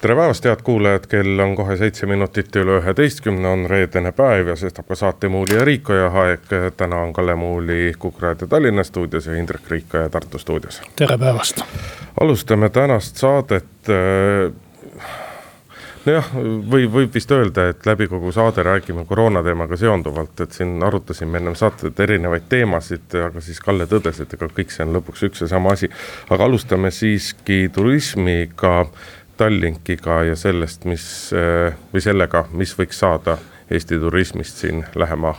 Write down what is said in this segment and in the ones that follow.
tere päevast, head kuulajad, kell on kohe seitse minutit üle üheteistkümne, on reedene päev ja sestap ka saate Muuli ja Riikoja aeg. täna on Kalle Muuli Kuku raadio Tallinna stuudios ja Indrek Riikoja Tartu stuudios. tere päevast. alustame tänast saadet äh, nojah, või võib vist öelda, et läbi kogu saade räägime koroona teemaga seonduvalt, et siin arutasime ennem saatet erinevaid teemasid, aga siis Kalle tõdes, et ega kõik see on lõpuks üks ja sama asi. aga alustame siiski turismiga Tallinkiga ja sellest, mis eh, või sellega, mis võiks saada Eesti turismist siin lähema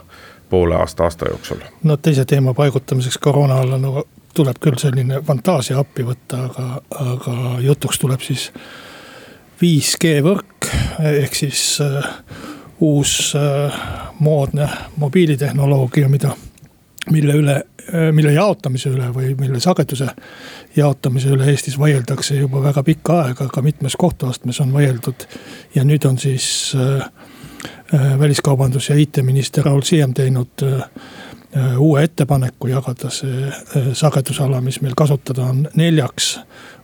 poole aasta, aasta jooksul? no teise teema paigutamiseks koroona alla no tuleb küll selline fantaasia appi võtta, aga, aga jutuks tuleb siis 5G võrk ehk siis äh, uus äh, moodne mobiilitehnoloogia, mida mille üle, äh, mille jaotamise üle või mille sageduse jaotamise üle Eestis vaieldakse juba väga pikka aega, ka mitmes kohtuastmes on vaieldud. ja nüüd on siis äh, äh, väliskaubandus ja IT-minister Raul Siem teinud äh, äh, uue ettepaneku jagada see äh, sagedusala, mis meil kasutada on neljaks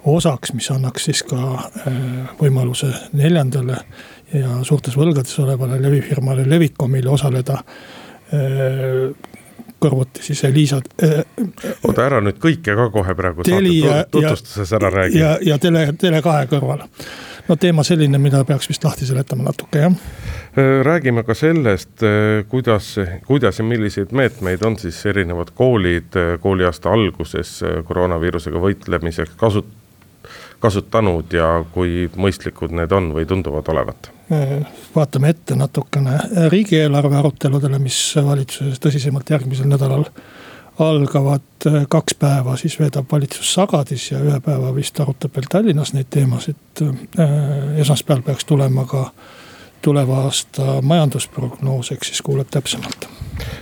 osaks, mis annaks siis ka võimaluse neljandale ja suurtes võlgades olevale levifirmale Levicomile osaleda kõrvuti siis Liisa äh,. oota ära nüüd kõike ka kohe praegu saate tutvustuses ära räägi. ja, ja Tele, Tele2 kõrval. no teema selline, mida peaks vist lahti seletama natuke jah. Äh, räägime ka sellest, äh, kuidas, kuidas ja milliseid meetmeid on siis erinevad koolid äh, kooliaasta alguses koroonaviirusega võitlemiseks kasut-, kasutanud ja kui mõistlikud need on või tunduvad olevat? vaatame ette natukene riigieelarve aruteludele, mis valitsuses tõsisemalt järgmisel nädalal algavad kaks päeva, siis veedab valitsus Sagadis ja ühe päeva vist arutab veel Tallinnas neid teemasid. esmaspäeval peaks tulema ka tuleva aasta majandusprognoos, eks siis kuuleb täpsemalt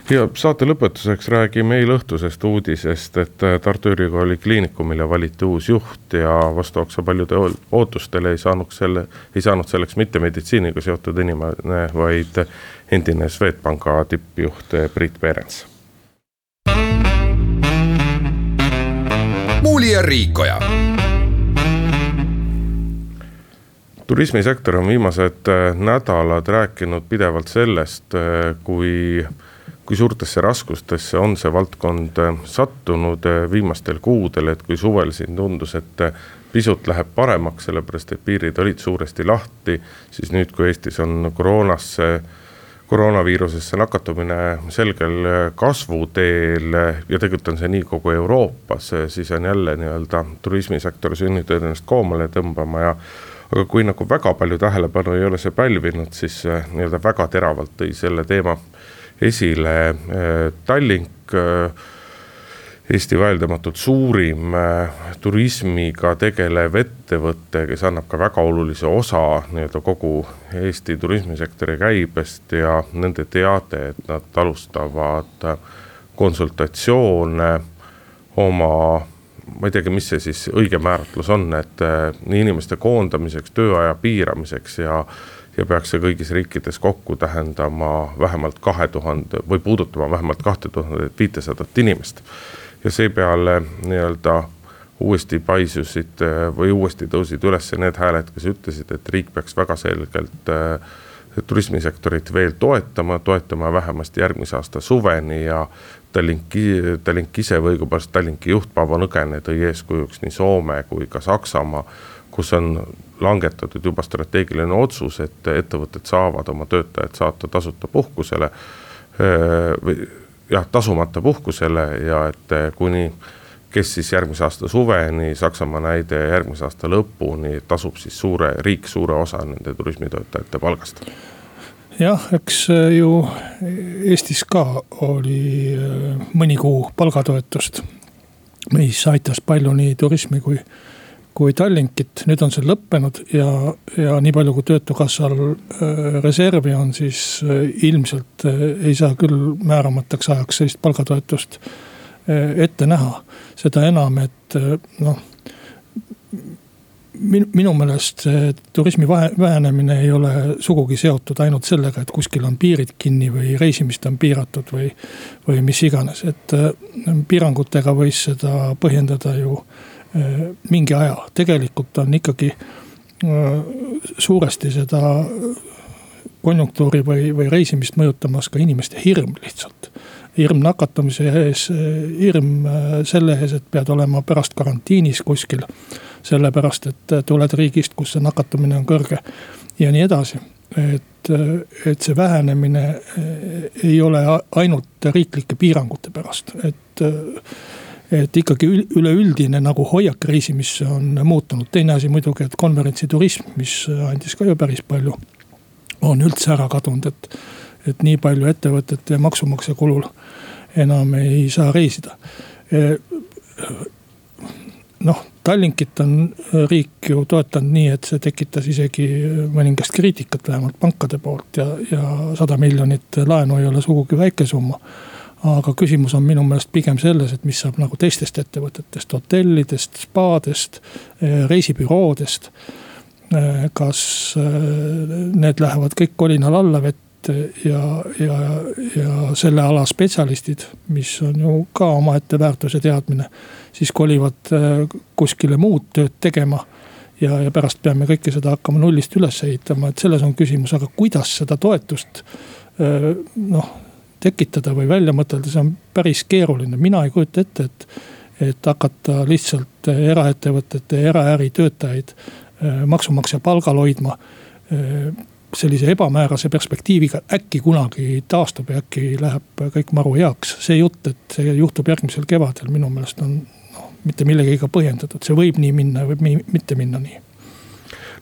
ja saate lõpetuseks räägime eileõhtusest uudisest, et äh, Tartu Ülikooli Kliinikumile valiti uus juht ja vastavaks paljude ootustele ei saanud selle, ei saanud selleks mitte meditsiiniga seotud inimene, vaid endine Swedbanka tippjuht Priit Perens. muuli ja Riikoja turismisektor on viimased äh, nädalad rääkinud pidevalt sellest, äh, kui kui suurtesse raskustesse on see valdkond äh, sattunud viimastel kuudel, et kui suvel siin tundus, et pisut läheb paremaks, sellepärast et piirid olid suuresti lahti, siis nüüd, kui Eestis on koroonasse, koroonaviirusesse nakatumine selgel kasvuteel ja tegelikult on see nii kogu Euroopas, siis on jälle nii-öelda turismisektor sunnitud ennast koomale tõmbama ja aga kui nagu väga palju tähelepanu ei ole see pälvinud, siis nii-öelda väga teravalt tõi selle teema esile äh, Tallink. Äh, Eesti vaieldamatult suurim äh, turismiga tegelev ettevõte, kes annab ka väga olulise osa nii-öelda kogu Eesti turismisektori käibest ja nende teade, et nad alustavad konsultatsioone oma ma ei teagi, mis see siis õige määratlus on, et nii inimeste koondamiseks, tööaja piiramiseks ja ja peaks see kõigis riikides kokku tähendama vähemalt kahe tuhande või puudutama vähemalt kahte tuhandet viitesadat inimest. ja seepeale nii-öelda uuesti paisusid või uuesti tõusid üles need hääled, kes ütlesid, et riik peaks väga selgelt äh, turismisektorit veel toetama, toetama vähemasti järgmise aasta suveni ja Tallink, Tallink ise või õigupoolest Tallinki juht Paavo Nõgene tõi eeskujuks nii Soome kui ka Saksamaa kus on langetatud juba strateegiline otsus, et ettevõtted saavad oma töötajad saata tasuta puhkusele. või jah, tasumata puhkusele ja et kuni, kes siis järgmise aasta suveni, Saksamaa näide järgmise aasta lõpuni tasub siis suure, riik suure osa nende turismitöötajate palgast jah, eks ju Eestis ka oli mõni kuu palgatoetust, mis aitas palju nii turismi kui kui Tallinkit, nüüd on see lõppenud ja, ja nii palju, kui töötukassal äh, reservi on, siis äh, ilmselt äh, ei saa küll määramataks ajaks sellist palgatoetust ette näha. seda enam, et noh minu, minu meelest see turismi vähenemine ei ole sugugi seotud ainult sellega, et kuskil on piirid kinni või reisimist on piiratud või. või mis iganes, et äh, piirangutega võis seda põhjendada ju äh, mingi aja, tegelikult on ikkagi äh, suuresti seda konjunktuuri või, või reisimist mõjutamas ka inimeste hirm lihtsalt hirm nakatumise ees, hirm selle ees, et pead olema pärast karantiinis kuskil sellepärast et tuled riigist, kus see nakatumine on kõrge ja nii edasi. et, et see vähenemine eh, ei ole ainult riiklike piirangute pärast, et et ikkagi üleüldine nagu hoiak reisimisse on muutunud, teine asi muidugi, et konverentsiturism, mis andis ka ju päris palju. on üldse ära kadunud, et, et nii palju ettevõtete ja maksumaksja kulul enam ei saa reisida. Noh, Tallinkit on äh, riik ju toetanud nii, et see tekitas isegi äh, mõningast kriitikat, vähemalt pankade poolt ja, ja sada miljonit laenu ei ole sugugi väike summa. aga küsimus on minu meelest pigem selles, et mis saab nagu teistest ettevõtetest, hotellidest, spaadest, äh, reisibüroodest. kas need lähevad kõik kolinal alla vett ja, ja, ja selle ala spetsialistid, mis on ju ka omaette väärtus ja teadmine. siis kolivad äh, kuskile muud tööd tegema. ja, ja pärast peame kõike seda hakkama nullist üles ehitama, et selles on küsimus, aga kuidas seda toetust äh, noh tekitada või välja mõtelda, see on päris keeruline, mina ei kujuta ette, et. et hakata lihtsalt eraettevõtete, eraäri töötajaid äh, maksumaksja palgal hoidma sellise ebamäärase perspektiiviga äkki kunagi taastub ja äkki läheb kõik maru heaks. see jutt, et see juhtub järgmisel kevadel, minu meelest on noh, mitte millegagi põhjendatud, see võib nii minna, võib nii, mitte minna nii.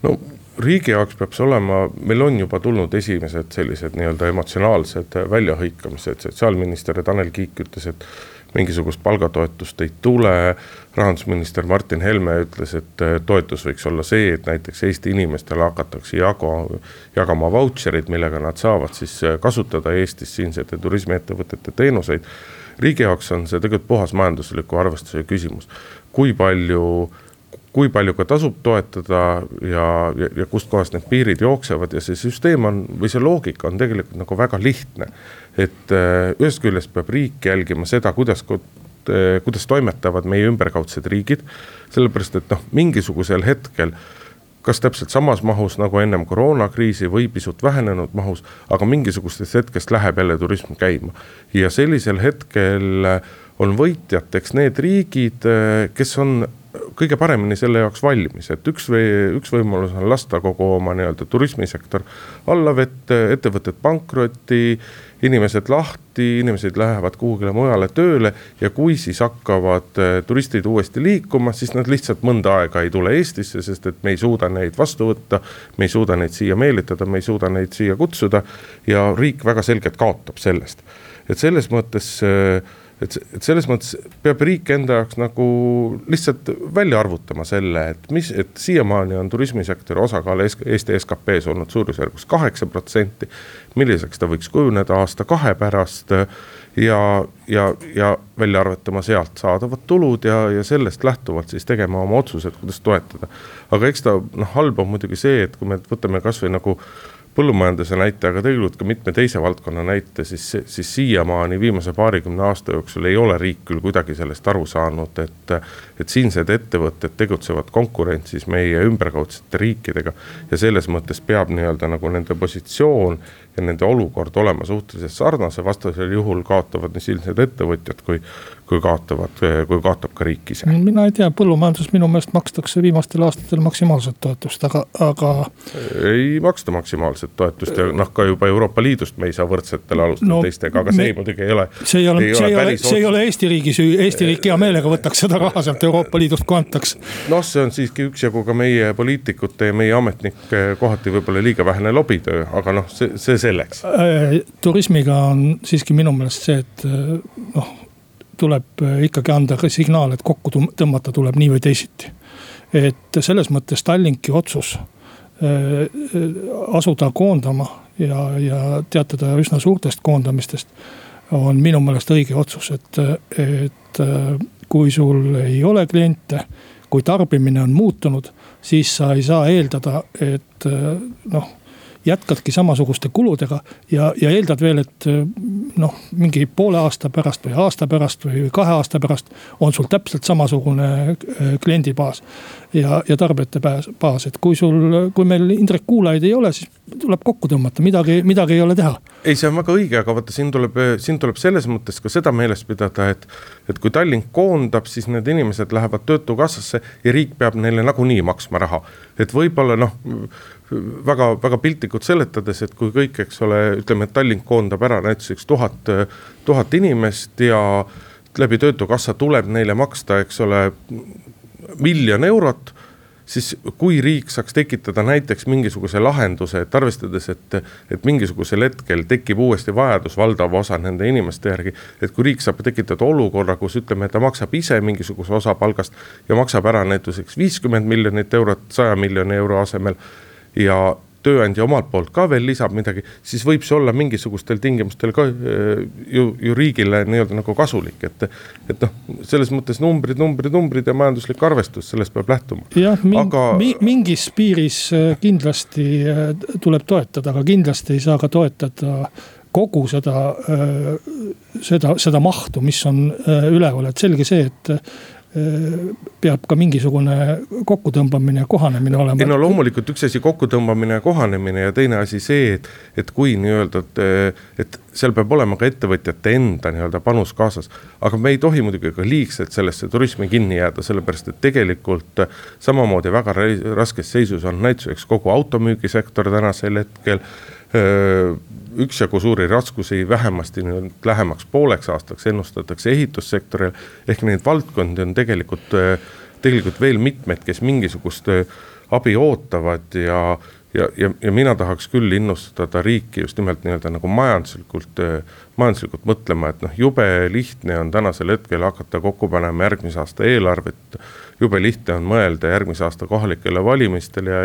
no riigi jaoks peab see olema, meil on juba tulnud esimesed sellised nii-öelda emotsionaalsed väljahõikamised, sotsiaalminister Tanel Kiik ütles, et mingisugust palgatoetust ei tule. rahandusminister Martin Helme ütles, et äh, toetus võiks olla see, et näiteks Eesti inimestele hakatakse jagu, jagama vautšerid, millega nad saavad siis äh, kasutada Eestis siinsete turismiettevõtete teenuseid. riigi jaoks on see tegelikult puhas majandusliku arvestuse küsimus, kui palju kui palju ka tasub toetada ja, ja, ja kustkohast need piirid jooksevad ja see süsteem on või see loogika on tegelikult nagu väga lihtne. et äh, ühest küljest peab riik jälgima seda, kuidas äh, kuidas toimetavad meie ümberkaudsed riigid. sellepärast, et noh, mingisugusel hetkel kas täpselt samas mahus nagu ennem koroonakriisi või pisut vähenenud mahus, aga mingisugustest hetkest läheb jälle turism käima. ja sellisel hetkel on võitjateks need riigid, äh, kes on kõige paremini selle jaoks valmis, et üks või üks võimalus on lasta kogu oma nii-öelda turismisektor allavette, ettevõtted pankrotti. inimesed lahti, inimesed lähevad kuhugile mujale tööle ja kui siis hakkavad eh, turistid uuesti liikuma, siis nad lihtsalt mõnda aega ei tule Eestisse, sest et me ei suuda neid vastu võtta. me ei suuda neid siia meelitada, me ei suuda neid siia kutsuda ja riik väga selgelt kaotab sellest, et selles mõttes äh, et, et selles mõttes peab riik enda jaoks nagu lihtsalt välja arvutama selle, et mis, et siiamaani on turismisektori osakaal Eesti SKP-s olnud suurusjärgus kaheksa protsenti. milliseks ta võiks kujuneda aasta-kahe pärast ja, ja, ja välja arvutama sealt saadavad tulud ja, ja sellest lähtuvalt siis tegema oma otsused, kuidas toetada. aga eks ta noh, halb on muidugi see, et kui me võtame kasvõi nagu põllumajanduse näite, aga tegelikult ka mitme teise valdkonna näite, siis, siis siiamaani viimase paarikümne aasta jooksul ei ole riik küll kuidagi sellest aru saanud, et. et siinsed ettevõtted tegutsevad konkurentsis meie ümberkaudsete riikidega ja selles mõttes peab nii-öelda nagu nende positsioon ja nende olukord olema suhteliselt sarnase, vastasel juhul kaotavad nii siinsed ettevõtjad kui, kui kaotavad, kui kaotab ka riik ise. mina ei tea, põllumajanduses minu meelest makstakse viimastel aastatel maksimaalset toetust, aga, aga. ei maksta maksimaalset toetust ja noh, ka juba Euroopa Liidust me ei saa võrdsetel alustel no, teistega, aga see me, muidugi ei ole. see ei ole, see ei ole, see ei ole Eesti riigi süü, Eesti riik hea meelega võtaks seda raha sealt Euroopa Liidust, kui antaks. noh, see on siiski üksjagu ka meie poliitikute ja meie ametnike kohati võib-olla liiga vähene lobitöö, aga noh, see, see selleks. Äh, turismiga on siiski minu meelest see, et äh, noh tuleb äh, ikkagi anda ka signaal, et kokku tõmmata tuleb nii või teisiti. et selles mõttes Tallinki otsus asuda koondama ja, ja teatada üsna suurtest koondamistest on minu meelest õige otsus, et, et kui sul ei ole kliente, kui tarbimine on muutunud, siis sa ei saa eeldada, et noh jätkadki samasuguste kuludega ja, ja eeldad veel, et noh, mingi poole aasta pärast või aasta pärast või kahe aasta pärast on sul täpselt samasugune äh, kliendibaas. ja, ja tarbijate baas, et kui sul, kui meil Indrek kuulajaid ei ole, siis tuleb kokku tõmmata, midagi, midagi ei ole teha. ei, see on väga õige, aga vaata, siin tuleb, siin tuleb selles mõttes ka seda meeles pidada, et, et kui Tallink koondab, siis need inimesed lähevad töötukassasse ja riik peab neile nagunii maksma raha. et võib-olla noh väga, väga piltlikult seletades, et kui kõik, eks ole, ütleme, et Tallink koondab ära näituseks tuhat, tuhat inimest ja läbi töötukassa tuleb neile maksta, eks ole, miljon eurot siis kui riik saaks tekitada näiteks mingisuguse lahenduse, et arvestades, et, et mingisugusel hetkel tekib uuesti vajadus valdava osa nende inimeste järgi. et kui riik saab tekitada olukorra, kus ütleme, ta maksab ise mingisuguse osa palgast ja maksab ära näituseks viiskümmend miljonit eurot saja miljoni euro asemel ja tööandja omalt poolt ka veel lisab midagi, siis võib see olla mingisugustel tingimustel ka äh, ju, ju riigile nii-öelda nagu kasulik, et. et noh, selles mõttes numbrid, numbrid, numbrid ja majanduslik arvestus, sellest peab lähtuma. jah, Aga... mingis piiris äh, kindlasti äh, tuleb toetada, aga kindlasti ei saa ka toetada kogu seda, seda, seda mahtu, mis on üleval, et selge see, et peab ka mingisugune kokkutõmbamine ja kohanemine olema. ei no loomulikult üks asi kokkutõmbamine ja kohanemine ja teine asi see, et, et kui nii-öelda, et, et seal peab olema ka ettevõtjate enda nii-öelda panus kaasas. aga me ei tohi muidugi ka liigselt sellesse turismi kinni jääda, sellepärast et tegelikult samamoodi väga raskes seisus on näituseks kogu automüügisektor tänasel hetkel üksjagu suuri raskusi vähemasti nüüd lähemaks pooleks aastaks ennustatakse ehitussektoril. ehk neid valdkondi on tegelikult, tegelikult veel mitmeid, kes mingisugust abi ootavad ja, ja, ja, ja mina tahaks küll innustada riiki just nimelt nii-öelda nagu majanduslikult, majanduslikult mõtlema, et noh, jube lihtne on tänasel hetkel hakata kokku panema järgmise aasta eelarvet jube lihtne on mõelda järgmise aasta kohalikele valimistele ja,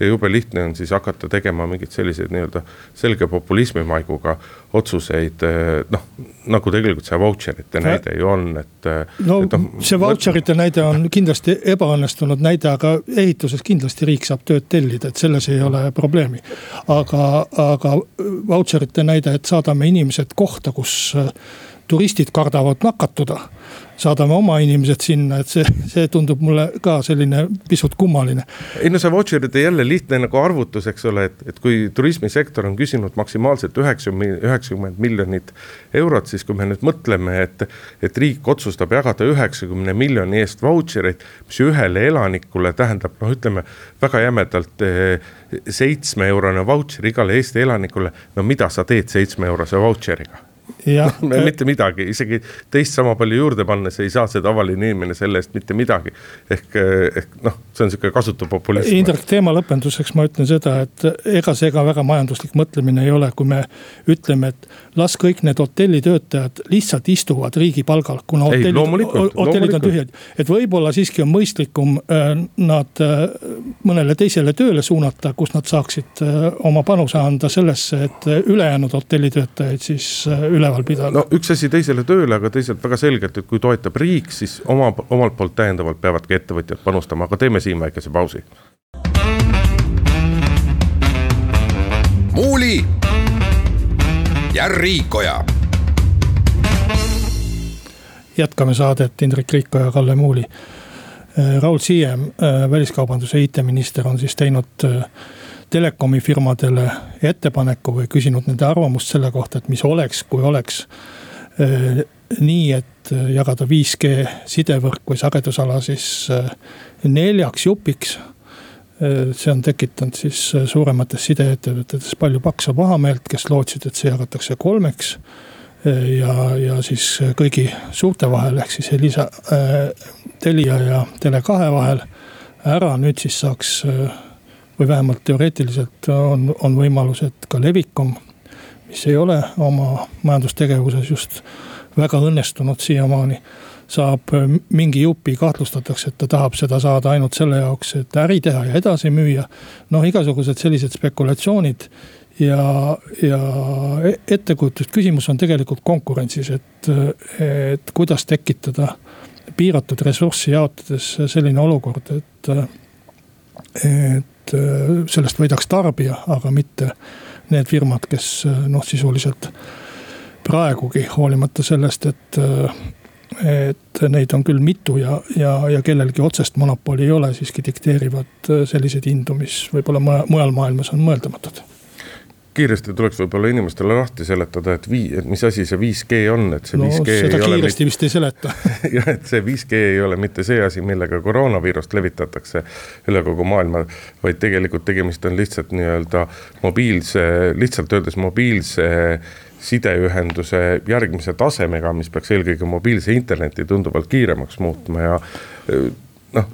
ja jube lihtne on siis hakata tegema mingeid selliseid nii-öelda selge populismi maiguga otsuseid, eh, noh nagu tegelikult see vautšerite näide ju on, et. Eh, no et, no, see vautšerite näide on kindlasti ebaõnnestunud näide, aga ehituses kindlasti riik saab tööd tellida, et selles ei ole probleemi. aga, aga vautšerite näide, et saadame inimesed kohta, kus turistid kardavad nakatuda saadame oma inimesed sinna, et see, see tundub mulle ka selline pisut kummaline. ei no see voucher'ide jälle lihtne nagu arvutus, eks ole, et, et kui turismisektor on küsinud maksimaalselt üheksakümmend, üheksakümmend miljonit eurot, siis kui me nüüd mõtleme, et, et riik otsustab jagada üheksakümne miljoni eest voucher eid, mis ühele elanikule tähendab, noh, ütleme väga jämedalt eh, seitsme eurone vautšer igale Eesti elanikule. no mida sa teed seitsme eurose vautšeriga? Äh, mitte midagi, isegi teist sama palju juurde pannes ei saa see tavaline inimene selle eest mitte midagi. ehk, eh, ehk noh, see on sihuke kasutu populism. Indrek, teema lõpetuseks ma ütlen seda, et ega see ka väga majanduslik mõtlemine ei ole, kui me ütleme, et las kõik need hotellitöötajad lihtsalt istuvad riigi palgal, kuna ei, hotellid, hotellid on tühjad. et võib-olla siiski on mõistlikum äh, nad äh, mõnele teisele tööle suunata, kus nad saaksid oma panuse anda sellesse, et ülejäänud hotellitöötajaid siis üleval pidada. no üks asi teisele tööle, aga teisalt väga selgelt, et kui toetab riik, siis oma, omalt poolt täiendavalt peavadki ettevõtjad panustama, aga teeme siin väikese pausi. muuli ja Riikoja. jätkame saadet Indrek Riikoja ja Kalle Muuli. Raul Siem, väliskaubanduse IT-minister on siis teinud telekomi firmadele ettepaneku või küsinud nende arvamust selle kohta, et mis oleks, kui oleks nii, et jagada 5G sidevõrk või sagedusala siis neljaks jupiks. Eh, see on tekitanud siis suuremates sideettevõtetes palju paksa pahameelt, kes lootsid, et see jagatakse kolmeks ja, ja siis kõigi suurte vahel ehk siis Elisa äh,, Telia ja Tele2 vahel ära, nüüd siis saaks äh, või vähemalt teoreetiliselt on, on võimalus, et ka Levikom, mis ei ole oma majandustegevuses just väga õnnestunud siiamaani saab mingi jupi, kahtlustatakse, et ta tahab seda saada ainult selle jaoks, et äri teha ja edasi müüa. noh, igasugused sellised spekulatsioonid ja, ja e-, ettekujutus, küsimus on tegelikult konkurentsis, et, et kuidas tekitada piiratud ressurssi jaotades selline olukord, et, et sellest võidaks tarbija, aga mitte need firmad, kes noh, sisuliselt praegugi hoolimata sellest, et et neid on küll mitu ja, ja, ja kellelgi otsest monopoli ei ole, siiski dikteerivad selliseid hindu, mis võib-olla mujal maailmas on mõeldamatud. Kiiresti tuleks võib-olla inimestele lahti seletada, et vii-, et mis asi see 5G on, et see no, 5G seda kiiresti mit... vist ei seleta. Jah, et see 5G ei ole mitte see asi, millega koroonaviirust levitatakse üle kogu maailma, vaid tegelikult tegemist on lihtsalt nii-öelda mobiilse, lihtsalt öeldes mobiilse sideühenduse järgmise tasemega, mis peaks eelkõige mobiilse interneti tunduvalt kiiremaks muutma ja noh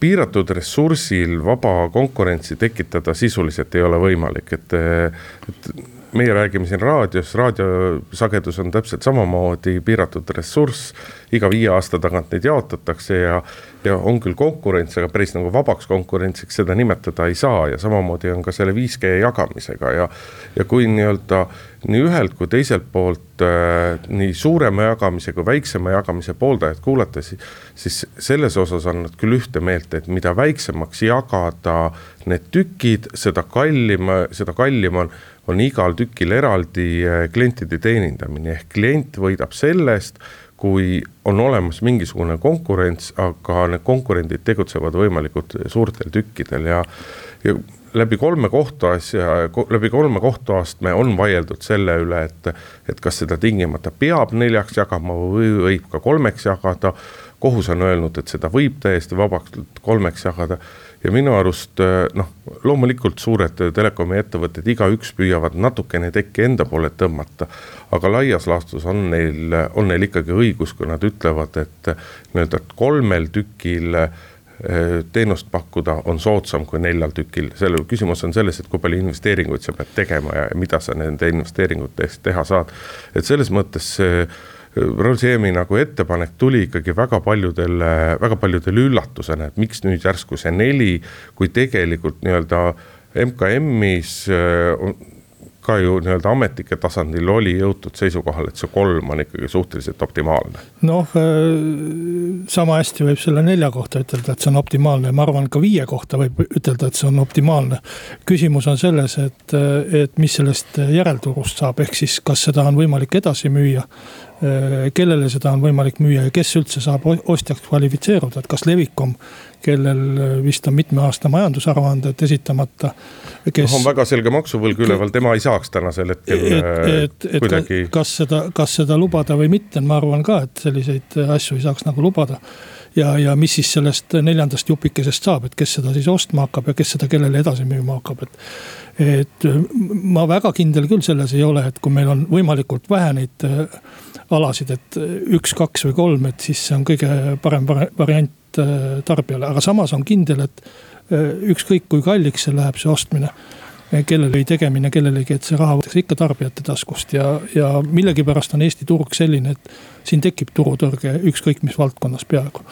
piiratud ressursil vaba konkurentsi tekitada sisuliselt ei ole võimalik, et, et meie räägime siin raadios, raadiosagedus on täpselt samamoodi piiratud ressurss. iga viie aasta tagant neid jaotatakse ja, ja on küll konkurents, aga päris nagu vabaks konkurentsiks seda nimetada ei saa ja samamoodi on ka selle 5G jagamisega ja. ja kui nii-öelda nii ühelt kui teiselt poolt äh, nii suurema jagamise kui väiksema jagamise pooldajad kuulata, siis, siis selles osas on nad küll ühte meelt, et mida väiksemaks jagada need tükid, seda kallim, seda kallim on on igal tükil eraldi äh, klientide teenindamine, ehk klient võidab sellest, kui on olemas mingisugune konkurents, aga need konkurendid tegutsevad võimalikult suurtel tükkidel. Ja, ja läbi kolme kohtuasja, läbi kolme kohtuastme on vaieldud selle üle, et, et kas seda tingimata peab neljaks jagama või võib ka kolmeks jagada. kohus on öelnud, et seda võib täiesti vabaks kolmeks jagada ja minu arust äh, noh, loomulikult suured telekomi ettevõtted igaüks püüavad natukene tekki enda poole tõmmata. aga laias laastus on neil, on neil ikkagi õigus, kui nad ütlevad, et nii-öelda kolmel tükil äh, teenust pakkuda on soodsam kui neljal tükil, selle küsimus on selles, et kui palju investeeringuid sa pead tegema ja mida sa nende investeeringute eest teha saad. et selles mõttes see Raul Siemi nagu ettepanek tuli ikkagi väga paljudele, väga paljudele üllatusena, et miks nüüd järsku see neli, kui tegelikult nii-öelda MKM-is äh, ka ju nii-öelda ametnike tasandil oli jõutud seisukohale, et see kolm on ikkagi suhteliselt optimaalne. noh, äh, sama hästi võib selle nelja kohta ütelda, et see on optimaalne, ma arvan, ka viie kohta võib ütelda, et see on optimaalne. küsimus on selles, et, et mis sellest järelturust saab, ehk siis kas seda on võimalik edasi müüa kellele seda on võimalik müüa ja kes üldse saab ostjaks kvalifitseeruda, et kas Levikom, kellel äh, vist on mitme aasta majandusaruanded esitamata. kes no,. on väga selge maksuvõlg üleval, tema ei saaks tänasel hetkel et, äh, et, et kuidagi. kas seda, kas seda lubada või mitte, ma arvan ka, et selliseid asju ei saaks nagu lubada ja, ja mis siis sellest neljandast jupikesest saab, et kes seda siis ostma hakkab ja kes seda kellele edasi müüma hakkab, et. Et ma väga kindel küll selles ei ole, et kui meil on võimalikult vähe neid alasid, et üks, kaks või kolm, et siis see on kõige parem variant äh, tarbijale, aga samas on kindel, et äh, ükskõik kui kalliks see läheb, see ostmine äh, kellelegi tegemine, kellelegi, et see raha võetakse ikka tarbijate taskust ja, ja millegipärast on Eesti turg selline, et siin tekib turutõrge ükskõik mis valdkonnas peaaegu.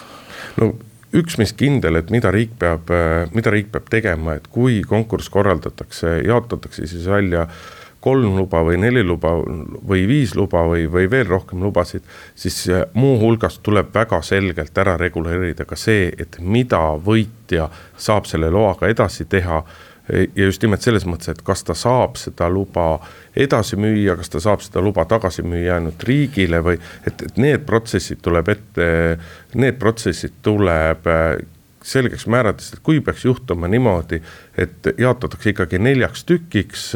no üks, mis kindel, et mida riik peab, mida riik peab tegema, et kui konkurss korraldatakse, jaotatakse siis välja kolm luba või neli luba või viis luba või, või veel rohkem lubasid, siis muuhulgas tuleb väga selgelt ära reguleerida ka see, et mida võitja saab selle loaga edasi teha ja just nimelt selles mõttes, et kas ta saab seda luba edasi müüa, kas ta saab seda luba tagasi müüa ainult riigile või et, et need protsessid tuleb ette, need protsessid tuleb selgeks määrata, sest kui peaks juhtuma niimoodi, et jaotatakse ikkagi neljaks tükiks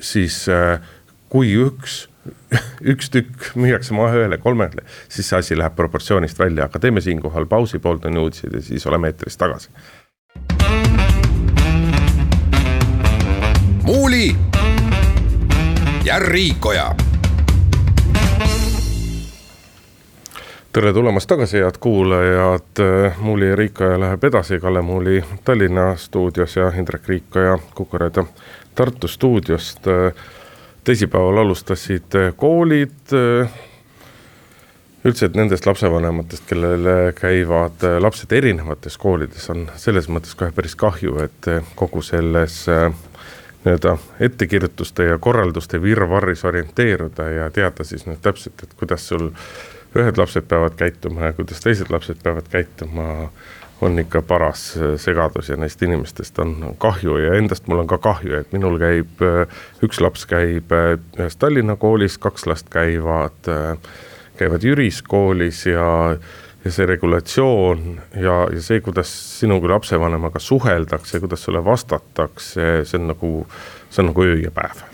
siis äh, kui üks üks tükk müüakse maha ühele kolmele, siis see asi läheb proportsioonist välja, aga teeme siinkohal pausi, pooltunni uudised ja siis oleme eetris tagasi. Muuli ja Riikoja. tere tulemast tagasi, head kuulajad. muuli ja Riikoja läheb edasi, Kalle Muuli Tallinna stuudios ja Indrek Riikoja Kuku raadio Tartu stuudiost. Äh, teisipäeval alustasid äh, koolid. Äh, üldiselt nendest lapsevanematest, kellel käivad lapsed erinevates koolides, on selles mõttes kohe päris kahju, et kogu selles nii-öelda ettekirjutuste ja korralduste virvarris orienteeruda ja teada siis nüüd täpselt, et kuidas sul ühed lapsed peavad käituma ja kuidas teised lapsed peavad käituma on ikka paras segadus ja neist inimestest on kahju ja endast mul on ka kahju, et minul käib, üks laps käib ühes Tallinna koolis, kaks last käivad, käivad Jüris koolis ja ja see regulatsioon ja, ja see, kuidas sinu kui lapsevanemaga suheldakse, kuidas sulle vastatakse, see on nagu, see on nagu öö ja päev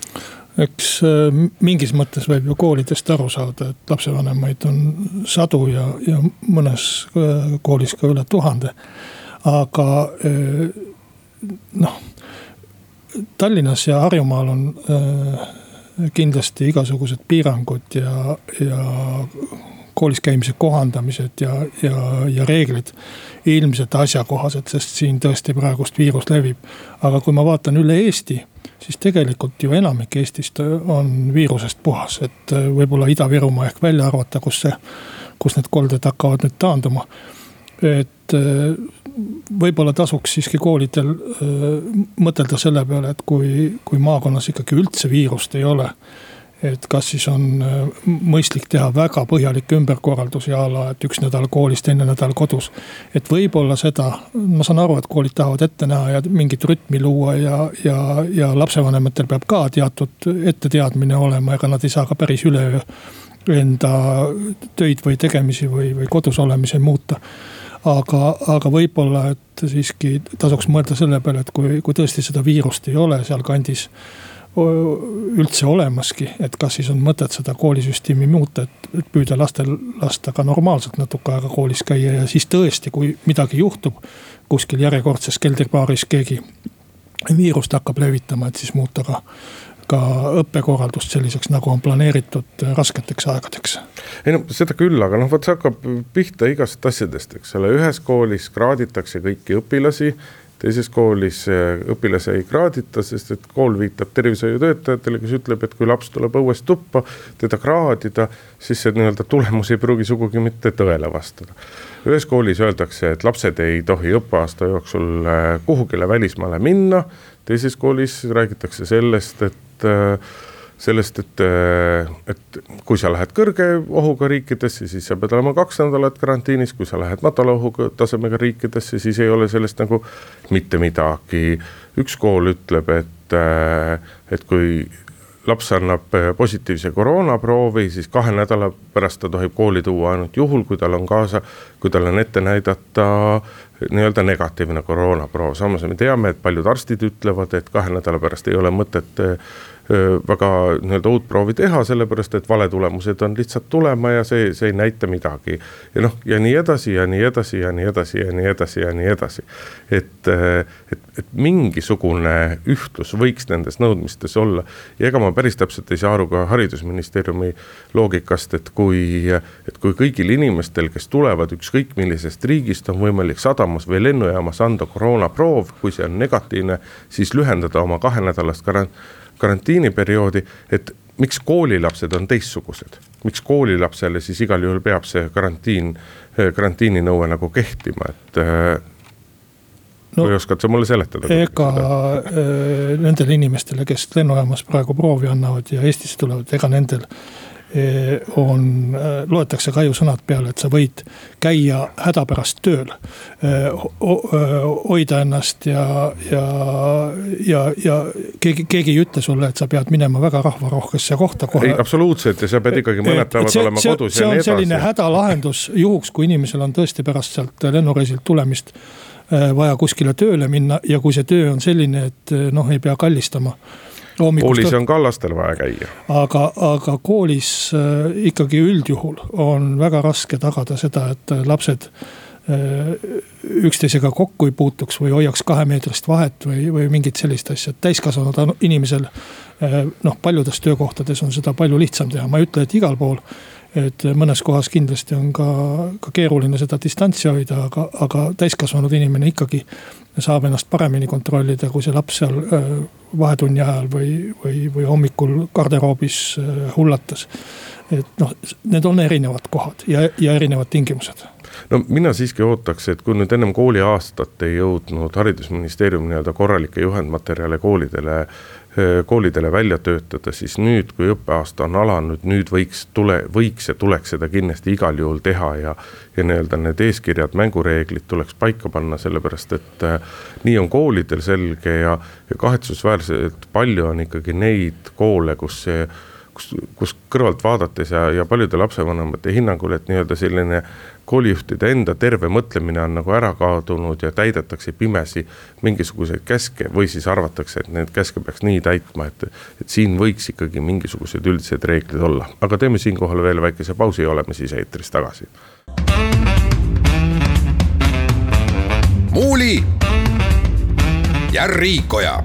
eks äh, mingis mõttes võib ju koolidest aru saada, et lapsevanemaid on sadu ja, ja mõnes äh, koolis ka üle tuhande. aga äh, noh, Tallinnas ja Harjumaal on kindlasti igasugused piirangud ja, ja koolis käimise kohandamised ja, ja, ja reeglid ilmselt asjakohased, sest siin tõesti praegust viirus levib. aga kui ma vaatan üle Eesti, siis tegelikult ju enamik Eestist on viirusest puhas, et võib-olla Ida-Virumaa ehk välja arvata, kus see, kus need kolded hakkavad nüüd taanduma. et võib-olla tasuks siiski koolidel mõtelda selle peale, et kui, kui maakonnas ikkagi üldse viirust ei ole et kas siis on äh, mõistlik teha väga põhjalikke ümberkorraldusi a la, et üks nädal koolis, teine nädal kodus. et võib-olla seda, ma saan aru, et koolid tahavad ette näha ja mingit rütmi luua ja, ja, ja lapsevanematel peab ka teatud etteteadmine olema, ega nad ei saa ka päris üleöö enda töid või tegemisi või, või kodus olemisi muuta aga, aga võib-olla, et siiski tasuks mõelda selle peale, et kui, kui tõesti seda viirust ei ole sealkandis üldse olemaski, et kas siis on mõtet seda koolisüsteemi muuta, et, püüda lastel lasta ka normaalselt natuke aega koolis käia ja siis tõesti, kui midagi juhtub kuskil järjekordses keldribaaris keegi viirust hakkab levitama, et siis muuta ka ka õppekorraldust selliseks, nagu on planeeritud rasketeks aegadeks. ei no seda küll, aga noh, vot see hakkab pihta igast asjadest, eks ole, ühes koolis kraaditakse kõiki õpilasi teises koolis õpilase ei kraadita, sest et kool viitab tervishoiutöötajatele, kes ütleb, et kui laps tuleb õuest tuppa, teda kraadida, siis see nii-öelda tulemus ei pruugi sugugi mitte tõele vastada. ühes koolis öeldakse, et lapsed ei tohi õppeaasta jooksul äh, kuhugile välismaale minna, teises koolis räägitakse sellest, et äh, sellest, et, äh, et kui sa lähed kõrge ohuga riikidesse, siis sa pead olema kaks nädalat karantiinis, kui sa lähed madala ohuga tasemega riikidesse, siis ei ole sellest nagu mitte midagi. üks kool ütleb, et, äh, et kui laps annab äh, positiivse koroonaproovi, siis kahe nädala pärast ta tohib kooli tuua ainult juhul, kui tal on kaasa, kui tal on ette näidata nii-öelda negatiivne koroonaproov, samas me teame, et paljud arstid ütlevad, et kahe nädala pärast ei ole mõtet väga nii-öelda uut proovi teha, sellepärast et valetulemused on lihtsalt tulema ja see, see ei näita midagi. ja noh, ja nii edasi ja nii edasi ja nii edasi ja nii edasi ja nii edasi. et, et, et mingisugune ühtlus võiks nendes nõudmistes olla. ja ega ma päris täpselt ei saa aru ka haridusministeeriumi loogikast, et kui, et kui kõigil inimestel, kes tulevad ükskõik millisest riigist, on võimalik sadamas või lennujaamas anda koroonaproov, kui see on negatiivne, siis lühendada oma kahenädalast karant-, karantiiniperioodi, et miks koolilapsed on teistsugused, miks koolilapsele siis igal juhul peab see karantiin, karantiininõue nagu kehtima, et äh, no, või oskad sa mulle seletada? ega äh, nendele inimestele, kes lennujaamas praegu proovi annavad ja Eestisse tulevad, ega nendel on, eh, loetakse ka ju sõnad peale, et sa võid käia hädapärast tööl. Eh, hoida ennast ja, ja, ja, ja keegi, keegi ei ütle sulle, et sa pead minema väga rahvarohkesse kohta kohe. ei, absoluutselt ja sa pead ikkagi mõned päevad see, olema kodus see ja nii edasi. selline hädalahendus juhuks, kui inimesel on tõesti pärast sealt lennureisilt tulemist vaja kuskile tööle minna ja kui see töö on selline, et noh, ei pea kallistama koolis on ka lastel vaja käia. aga, aga koolis äh, ikkagi üldjuhul on väga raske tagada seda, et äh, lapsed äh, üksteisega kokku ei puutuks või hoiaks kahemeetrist vahet või, või mingit sellist asja, et täiskasvanud inimesel. noh, paljudes töökohtades on seda palju lihtsam teha, ma ei ütle, et igal pool et mõnes kohas kindlasti on ka, ka keeruline seda distantsi hoida, aga, aga täiskasvanud inimene ikkagi saab ennast paremini kontrollida, kui see laps seal vahetunni ajal või, või, või hommikul garderoobis hullatas. et noh, need on erinevad kohad ja, ja erinevad tingimused no mina siiski ootaks, et kui nüüd ennem kooliaastat ei jõudnud haridusministeerium nii-öelda korralikke juhendmaterjale koolidele koolidele välja töötada, siis nüüd, kui õppeaasta on alanud, nüüd võiks tule, võiks ja tuleks seda kindlasti igal juhul teha ja. ja nii-öelda need eeskirjad, mängureeglid tuleks paika panna, sellepärast et äh, nii on koolidel selge ja, ja kahetsusväärselt palju on ikkagi neid koole, kus see kus, kus kõrvalt vaadates ja, ja paljude lapsevanemate hinnangul, et nii-öelda selline koolijuhtide enda terve mõtlemine on nagu ära kadunud ja täidetakse pimesi mingisuguseid käske või siis arvatakse, et neid käske peaks nii täitma, et, et siin võiks ikkagi mingisugused üldised reeglid olla. aga teeme siinkohal veel väikese pausi ja oleme siis eetris tagasi. muuli ja Riikoja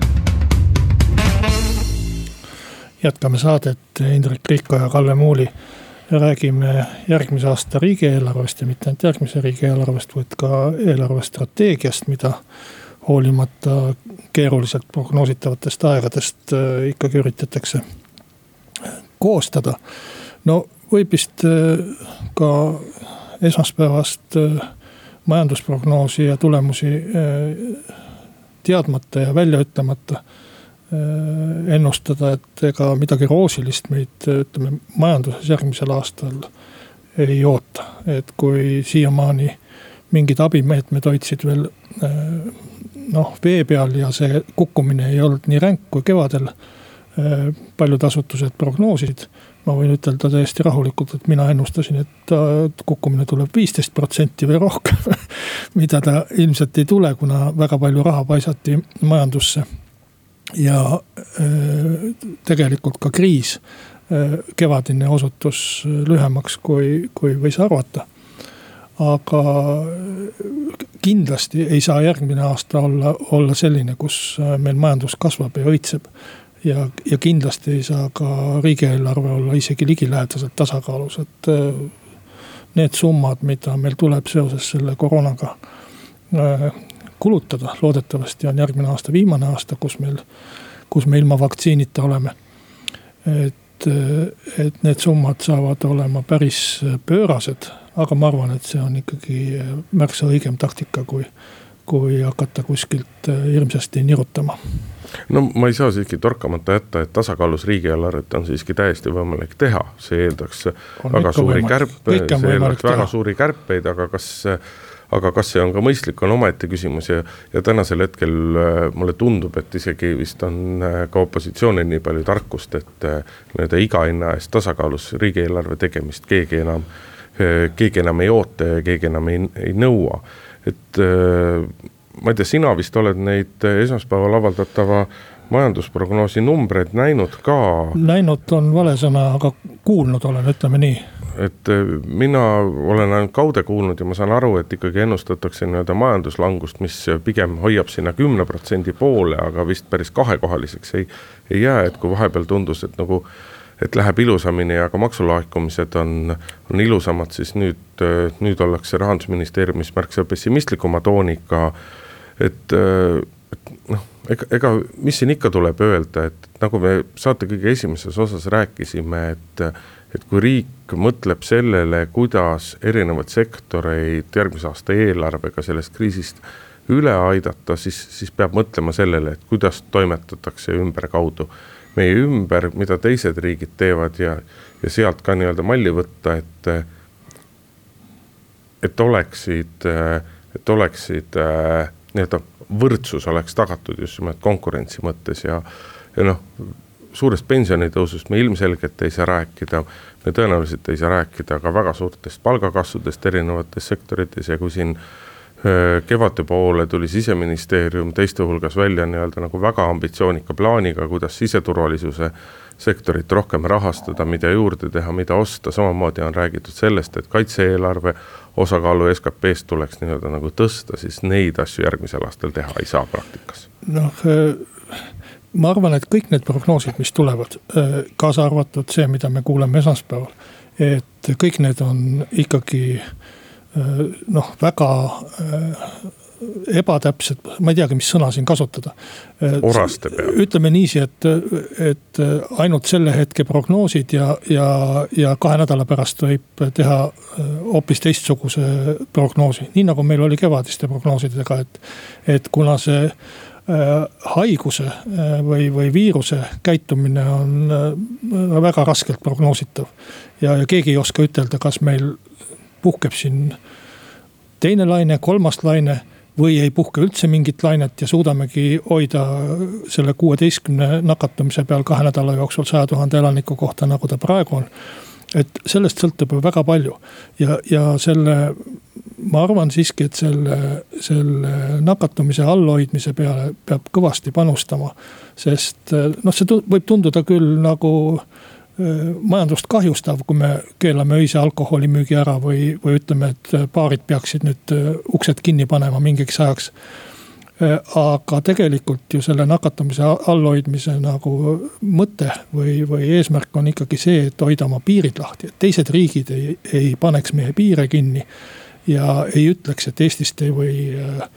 jätkame saadet Indrek Riiko ja Kalle Muuli. Räägime järgmise aasta riigieelarvest ja mitte ainult järgmise riigieelarvest, vaid ka eelarvestrateegiast, mida hoolimata keeruliselt prognoositavatest aegadest äh, ikkagi üritatakse koostada. no võib vist äh, ka esmaspäevast äh, majandusprognoosi ja tulemusi teadmata ja välja ütlemata ennustada, et ega midagi roosilist meid ütleme majanduses järgmisel aastal ei oota. et kui siiamaani mingid abimeetmed hoidsid veel äh, noh, vee peal ja see kukkumine ei olnud nii ränk kui kevadel. Äh, paljud asutused prognoosisid, ma võin ütelda täiesti rahulikult, et mina ennustasin, et kukkumine tuleb viisteist protsenti või rohkem mida ta ilmselt ei tule, kuna väga palju raha paisati majandusse ja äh, tegelikult ka kriis, äh, kevadine osutus lühemaks, kui, kui võis arvata. aga kindlasti ei saa järgmine aasta olla, olla selline, kus äh, meil majandus kasvab ja õitseb. ja, ja kindlasti ei saa ka riigieelarve olla isegi ligilähedaselt tasakaalus, et need summad, mida meil tuleb seoses selle koroonaga kulutada, loodetavasti on järgmine aasta viimane aasta, kus meil, kus me ilma vaktsiinita oleme. et, et need summad saavad olema päris pöörased, aga ma arvan, et see on ikkagi märksa õigem taktika, kui kui hakata kuskilt hirmsasti nirutama. no ma ei saa siiski torkamata jätta, et tasakaalus riigieelarvet on siiski täiesti võimalik teha, see eeldaks on väga suuri kärpe, see eeldaks väga suuri kärpeid, aga kas aga kas see on ka mõistlik, on omaette küsimus ja, ja tänasel hetkel äh, mulle tundub, et isegi vist on äh, ka opositsioonil nii palju tarkust, et äh, nii-öelda iga hinna eest tasakaalus riigieelarve tegemist keegi enam, keegi enam ei oota ja keegi enam ei, ei nõua. et ma ei tea, sina vist oled neid esmaspäeval avaldatava majandusprognoosi numbreid näinud ka? näinud on vale sõna, aga kuulnud olen, ütleme nii et äh, mina olen ainult kaude kuulnud ja ma saan aru, et ikkagi ennustatakse nii-öelda majanduslangust, mis pigem hoiab sinna kümne protsendi poole, aga vist päris kahekohaliseks ei, ei jää, et kui vahepeal tundus, et nagu et läheb ilusamini, aga maksulaekumised on, on ilusamad, siis nüüd, äh, nüüd ollakse rahandusministeeriumis märksa pessimistlikuma tooniga. äh, et noh, ega, ega mis siin ikka tuleb öelda, et nagu me saate kõige esimeses osas rääkisime, et et kui riik mõtleb sellele, kuidas erinevaid sektoreid järgmise aasta eelarvega sellest kriisist üle aidata, siis, siis peab mõtlema sellele, et kuidas toimetatakse ümberkaudu meie ümber, mida teised riigid teevad ja, ja sealt ka nii-öelda malli võtta, et. et oleksid, et oleksid nii-öelda võrdsus oleks tagatud just nimelt konkurentsi mõttes ja, ja noh suurest pensionitõusust me ilmselgelt ei saa rääkida. me tõenäoliselt ei saa rääkida ka väga suurtest palgakasvudest erinevates sektorites ja kui siin kevade poole tuli siseministeerium teiste hulgas välja nii-öelda nagu väga ambitsioonika plaaniga, kuidas siseturvalisuse sektorit rohkem rahastada, mida juurde teha, mida osta, samamoodi on räägitud sellest, et kaitse-eelarve osakaalu SKP-st tuleks nii-öelda nagu tõsta, siis neid asju järgmisel aastal teha ei saa praktikas. noh ma arvan, et kõik need prognoosid, mis tulevad, kaasa arvatud see, mida me kuuleme esmaspäeval. et kõik need on ikkagi äh, noh, väga äh, ebatäpsed, ma ei teagi, mis sõna siin kasutada. oraste peal. ütleme niiviisi, et, et ainult selle hetke prognoosid ja, ja, ja kahe nädala pärast võib teha hoopis teistsuguse prognoosi. nii nagu meil oli kevadiste prognoosidega, et, et kuna see haiguse või, või viiruse käitumine on väga raskelt prognoositav. ja, ja keegi ei oska ütelda, kas meil puhkeb siin teine laine, kolmas laine või ei puhke üldse mingit lainet ja suudamegi hoida selle kuueteistkümne nakatumise peal kahe nädala jooksul saja tuhande elaniku kohta, nagu ta praegu on. et sellest sõltub ju väga palju ja, ja selle, ma arvan siiski, et selle, selle nakatumise allhoidmise peale peab kõvasti panustama. sest noh, see võib tunduda küll nagu majandust kahjustav, kui me keelame öise alkoholimüügi ära või, või ütleme, et baarid peaksid nüüd uksed kinni panema mingiks ajaks. aga tegelikult ju selle nakatumise allhoidmise nagu mõte või, või eesmärk on ikkagi see, et hoida oma piirid lahti, et teised riigid ei, ei paneks meie piire kinni. ja ei ütleks, et Eestist ei või äh,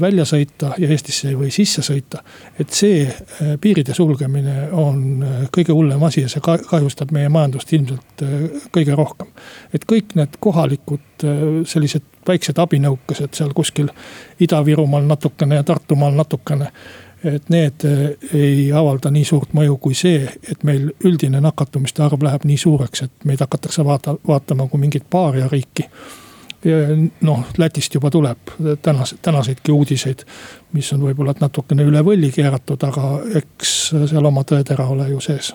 välja sõita ja Eestisse ei või sisse sõita. et see äh, piiride sulgemine on äh, kõige hullem asi ja see kahjustab meie majandust ilmselt äh, kõige rohkem. et kõik need kohalikud sellised väiksed abinõukesed seal kuskil Ida-Virumaal natukene ja Tartumaal natukene et need ei avalda nii suurt mõju kui see, et meil üldine nakatumiste arv läheb nii suureks, et meid hakatakse vaata, vaatama kui mingit paariariiki noh, Lätist juba tuleb tänase, tänaseidki uudiseid, mis on võib-olla natukene üle võlli keeratud, aga eks seal oma tõetera ole ju sees.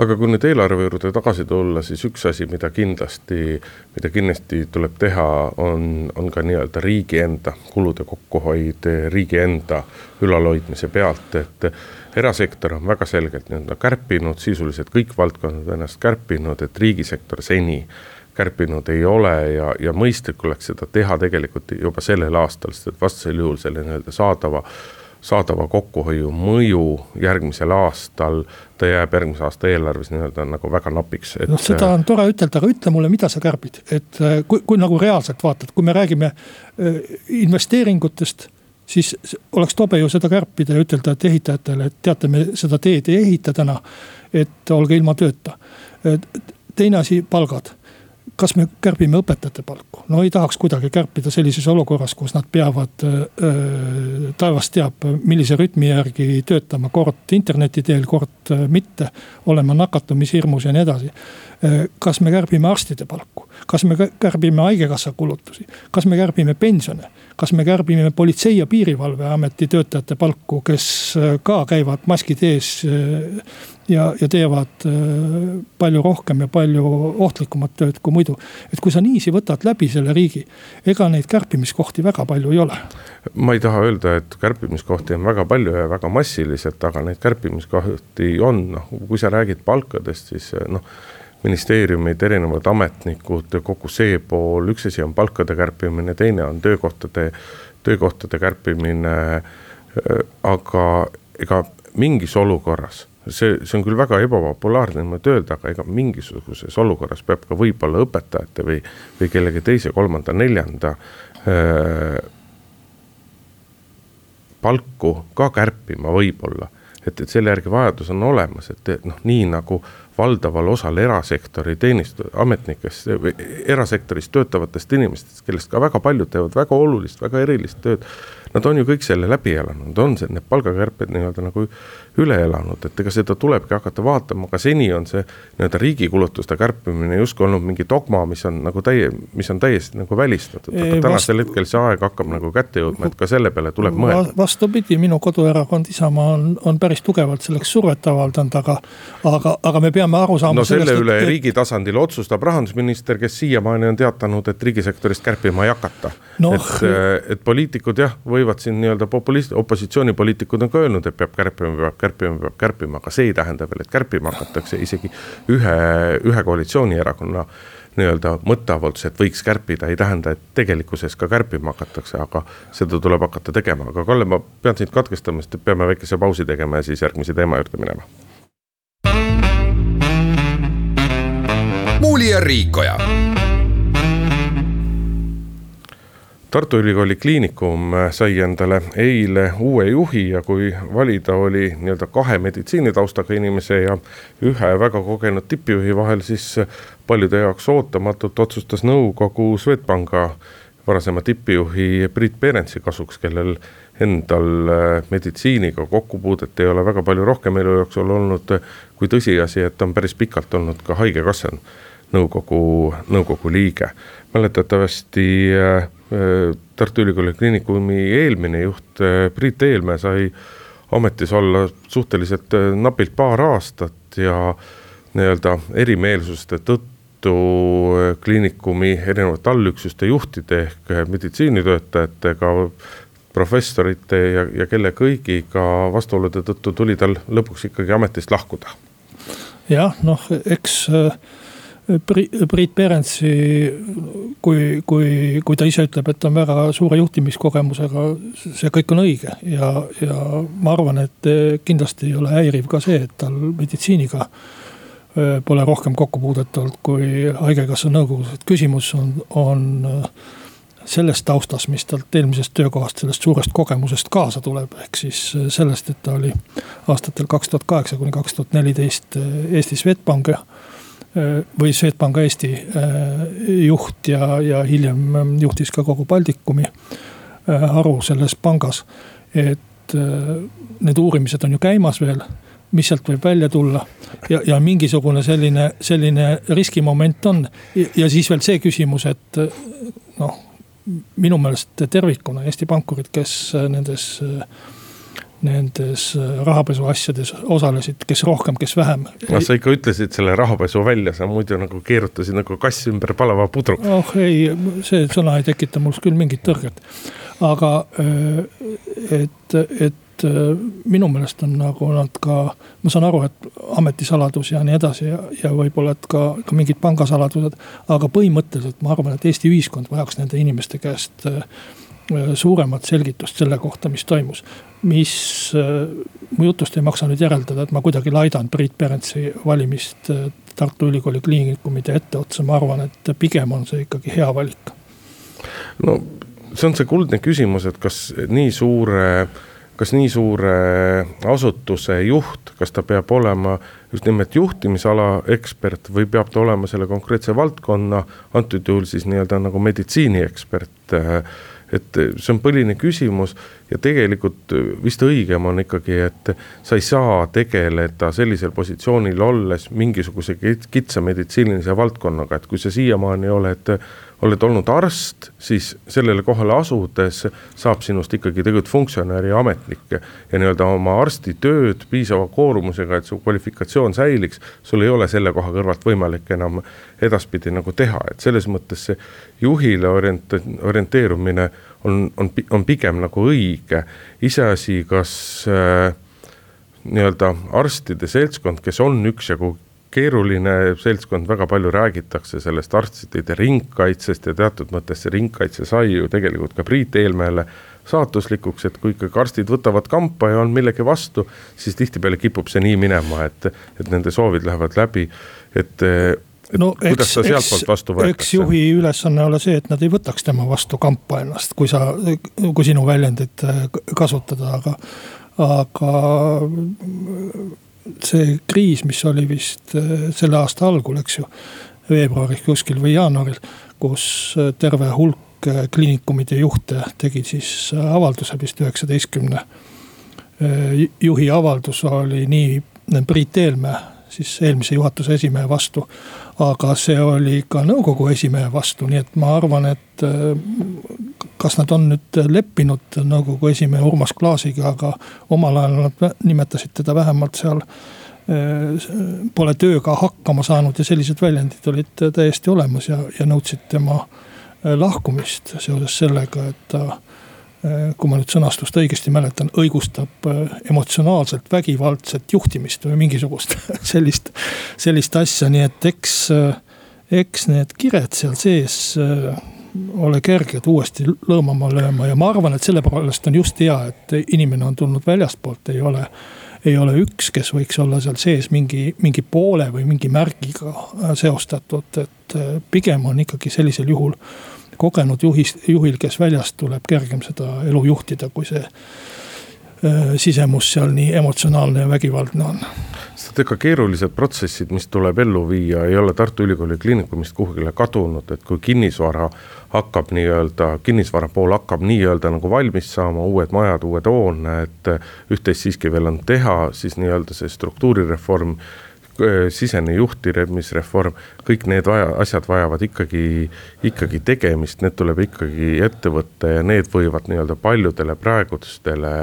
Aga kui nüüd eelarve juurde tagasi tulla, siis üks asi, mida kindlasti, mida kindlasti tuleb teha, on, on ka nii-öelda riigi enda kulude kokkuhoid, riigi enda ülalhoidmise pealt, et erasektor on väga selgelt nii-öelda kärpinud, sisuliselt kõik valdkonnad ennast kärpinud, et riigisektor seni kärpinud ei ole ja, ja mõistlik oleks seda teha tegelikult juba sellel aastal, sest et vastasel juhul selle nii-öelda saadava saadava kokkuhoiu mõju järgmisel aastal, ta jääb järgmise aasta eelarves nii-öelda nagu väga napiks. noh, seda on tore ütelda, aga ütle mulle, mida sa kärbid, et äh, kui, kui nagu reaalselt vaatad, kui me räägime äh, investeeringutest siis oleks tobe ju seda kärpida ja ütelda, et ehitajatele, et teate, me seda teed ei ehita täna. et olge ilma tööta. teine asi, palgad kas me kärbime õpetajate palku? no ei tahaks kuidagi kärpida sellises olukorras, kus nad peavad äh,, taevas teab, millise rütmi järgi töötama, kord interneti teel, kord äh, mitte. olema nakatumishirmus ja nii edasi äh,. kas me kärbime arstide palku, kas me kärbime haigekassa kulutusi, kas me kärbime pensione? Kas me kärbime Politsei- ja Piirivalveameti töötajate palku, kes äh, ka käivad maskid ees äh, ja, ja teevad äh, palju rohkem ja palju ohtlikumat tööd kui muidu. et kui sa niiviisi võtad läbi selle riigi, ega neid kärpimiskohti väga palju ei ole. ma ei taha öelda, et kärpimiskohti on väga palju ja väga massiliselt, aga neid kärpimiskohti on, noh, kui sa räägid palkadest, siis noh ministeeriumid, erinevad ametnikud, kogu see pool, üks asi on palkade kärpimine, teine on töökohtade, töökohtade kärpimine. aga ega mingis olukorras see, see on küll väga ebapopulaarne niimoodi öelda, aga ega mingisuguses olukorras peab ka võib-olla õpetajate või, või kellegi teise, kolmanda, neljanda äh, palku ka kärpima võib-olla. et, et selle järgi vajadus on olemas, et noh, nii nagu valdaval osal erasektori teenist-, ametnikest, erasektoris töötavatest inimestest, kellest ka väga paljud teevad väga olulist, väga erilist tööd. Nad on ju kõik selle läbi elanud, on see, need palgakärped nii-öelda nagu üle elanud, et ega seda tulebki hakata vaatama, aga seni on see nii-öelda riigi kulutuste kärpimine justkui olnud mingi dogma, mis on nagu täie, mis on täiesti nagu välistatud, aga tänasel hetkel see aeg hakkab nagu kätte jõudma, et ka selle peale tuleb mõelda. vastupidi, minu koduerakond Isamaa on, on päris tugevalt selleks survet avaldanud, aga, aga, aga me peame aru saama. no selle sellest, üle et... riigi tasandil otsustab rahandusminister, kes siiamaani on teatanud, et riigisektorist kärpima ei hakata no.. et, et poliitikud jah, võivad siin nii-öelda populist, opositsioonipoliitikud on ka öelnud, et peab kärpima, peab kärpima peab kärpima, aga see ei tähenda veel, et kärpima hakatakse. Isegi ühe, ühe koalitsioonierakonna nii-öelda mõtteavaldus, et võiks kärpida, ei tähenda, et tegelikkuses ka kärpima hakatakse, aga seda tuleb hakata tegema, aga Kalle, ma pean sind katkestama, sest peame väikese pausi tegema ja siis järgmise teema juurde minema. muuli ja Riikoja Tartu Ülikooli Kliinikum sai endale eile uue juhi ja kui valida oli nii-öelda kahe meditsiinitaustaga inimese ja ühe väga kogenud tippjuhi vahel, siis paljude jaoks ootamatult otsustas nõukogu Swedbanka varasema tippjuhi Priit Perentsi kasuks, kellel endal äh, meditsiiniga kokkupuudet ei ole väga palju rohkem elu jooksul olnud, kui tõsiasi, et ta on päris pikalt olnud ka haigekassa nõukogu, nõukogu liige. mäletatavasti äh, äh, Tartu Ülikooli Kliinikumi eelmine juht Priit Eelmäe sai ametis olla suhteliselt napilt paar aastat ja nii-öelda erimeelsuste tõttu kliinikumi erinevate allüksuste juhtide ehk meditsiinitöötajatega professorite ja, ja kelle kõigiga vastuolude tõttu tuli tal lõpuks ikkagi ametist lahkuda. jah, noh, eks äh, Priit Perentsi, kui, kui, kui ta ise ütleb, et ta on väga suure juhtimiskogemusega, see kõik on õige. Ja, ja ma arvan, et kindlasti ei ole häiriv ka see, et tal meditsiiniga äh, pole rohkem kokkupuudet olnud kui haigekassa nõukogus, et küsimus on, on äh, sellest taustast, mis talt eelmisest töökohast, sellest suurest kogemusest kaasa tuleb, ehk siis sellest, et ta oli aastatel kaks tuhat kaheksa kuni kaks tuhat neliteist Eesti Swedbanki või Swedbanka Eesti juht ja, ja hiljem ähm, juhtis ka kogu Baltikumi haru selles pangas. et need uurimised on ju käimas veel mis sealt võib välja tulla. ja, ja mingisugune selline, selline riskimoment on ja siis veel see küsimus, et noh minu meelest tervikuna Eesti pankurid, kes äh, nendes äh, nendes äh, rahapesu asjades osalesid, kes rohkem, kes vähem. no sa ikka ütlesid selle rahapesu välja, sa muidu nagu keerutasid nagu kass ümber palava pudru. oh ei, see sõna ei tekita mul küll mingit tõrget. aga et, et et äh, minu meelest on nagu nad ka, ma saan aru, et ametisaladus ja nii edasi ja, ja võib-olla, et ka, ka mingid pangasaladused. aga põhimõtteliselt ma arvan, et Eesti ühiskond vajaks nende inimeste käest äh, suuremat selgitust selle kohta, mis toimus. mis äh, mu jutust ei maksa nüüd järeldada, et ma kuidagi laidan Priit Perentsi valimist Tartu Ülikooli kliinikumide etteotsa, ma arvan, et pigem on see ikkagi hea valik. no see on see kuldne küsimus, et kas nii suure äh, kas nii suure asutuse juht, kas ta peab olema just nimelt juhtimisala ekspert või peab ta olema selle konkreetse valdkonna, antud juhul siis nii-öelda nagu meditsiiniekspert. Et see on põhiline küsimus ja tegelikult vist õigem on ikkagi, et sa ei saa tegeleda sellisel positsioonil olles mingisuguse kitsa meditsiinilise valdkonnaga, et kui sa siiamaani oled oled olnud arst, siis sellele kohale asudes saab sinust ikkagi tegelikult funktsionär ja ametnik. ja nii-öelda oma arstitööd piisava koormusega, et su kvalifikatsioon säiliks, sul ei ole selle koha kõrvalt võimalik enam edaspidi nagu teha, et selles mõttes see juhile orient-, orienteerumine on, on, on pigem nagu õige. iseasi, kas äh, nii-öelda arstide seltskond, kes on üksjagu keeruline seltskond, väga palju räägitakse sellest arstide ringkaitsest ja teatud mõttes see ringkaitse sai ju tegelikult ka Priit Eelmäele saatuslikuks, et kui ikkagi arstid võtavad kampa ja on millegi vastu, siis tihtipeale kipub see nii minema, et, et nende soovid lähevad läbi, et no eks, eks, eks juhi ülesanne ole see, et nad ei võtaks tema vastu kampa ennast, kui sa, kui sinu väljendit kasutada, aga, aga see kriis, mis oli vist äh, selle aasta algul, eks ju. veebruaris kuskil või jaanuaril, kus äh, terve hulk äh, kliinikumide juhte tegid siis avalduse vist üheksateistkümne juhi avaldus oli nii Priit Eelmäe, siis eelmise juhatuse esimehe vastu. Aga see oli ka nõukogu esimehe vastu, nii et ma arvan, et kas nad on nüüd leppinud nõukogu esimehe Urmas Klaasiga, aga omal ajal nad nimetasid teda vähemalt seal äh, pole tööga hakkama saanud ja sellised väljendid olid täiesti olemas ja, ja nõudsid tema äh, lahkumist seoses sellega, et ta äh, kui ma nüüd sõnastust õigesti mäletan, õigustab emotsionaalselt vägivaldset juhtimist või mingisugust sellist, sellist asja, nii et eks, eks need kired seal sees ole kerged uuesti lõõmama lööma ja ma arvan, et sellepärast on just hea, et inimene on tulnud väljastpoolt, ei ole. ei ole üks, kes võiks olla seal sees mingi, mingi poole või mingi märgiga seostatud, et pigem on ikkagi sellisel juhul kogenud juhis, juhil, kes väljast tuleb, kergem seda elu juhtida, kui see äh, sisemus seal nii emotsionaalne ja vägivaldne on. sest ega keerulised protsessid, mis tuleb ellu viia, ei ole Tartu Ülikooli Kliinikumist kuhugile kadunud, et kui kinnisvara hakkab nii-öelda, kinnisvara pool hakkab nii-öelda nagu valmis saama, uued majad, uued hooned, üht-teist siiski veel on teha, siis nii-öelda see struktuurireform sisene juhtimisreform, kõik need vaja, asjad vajavad ikkagi, ikkagi tegemist, need tuleb ikkagi ette võtta ja need võivad nii-öelda paljudele praegustele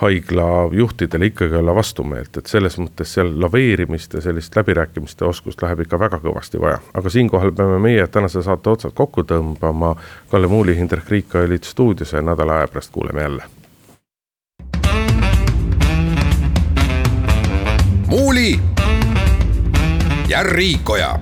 haiglajuhtidele ikkagi olla vastumeelt, et selles mõttes seal laveerimist ja sellist läbirääkimiste oskust läheb ikka väga kõvasti vaja. aga siinkohal peame meie tänase saate otsad kokku tõmbama. Kalle Muuli, Hindrek Riik olid stuudios ja nädala aja pärast kuuleme jälle. muuli ja Riikoja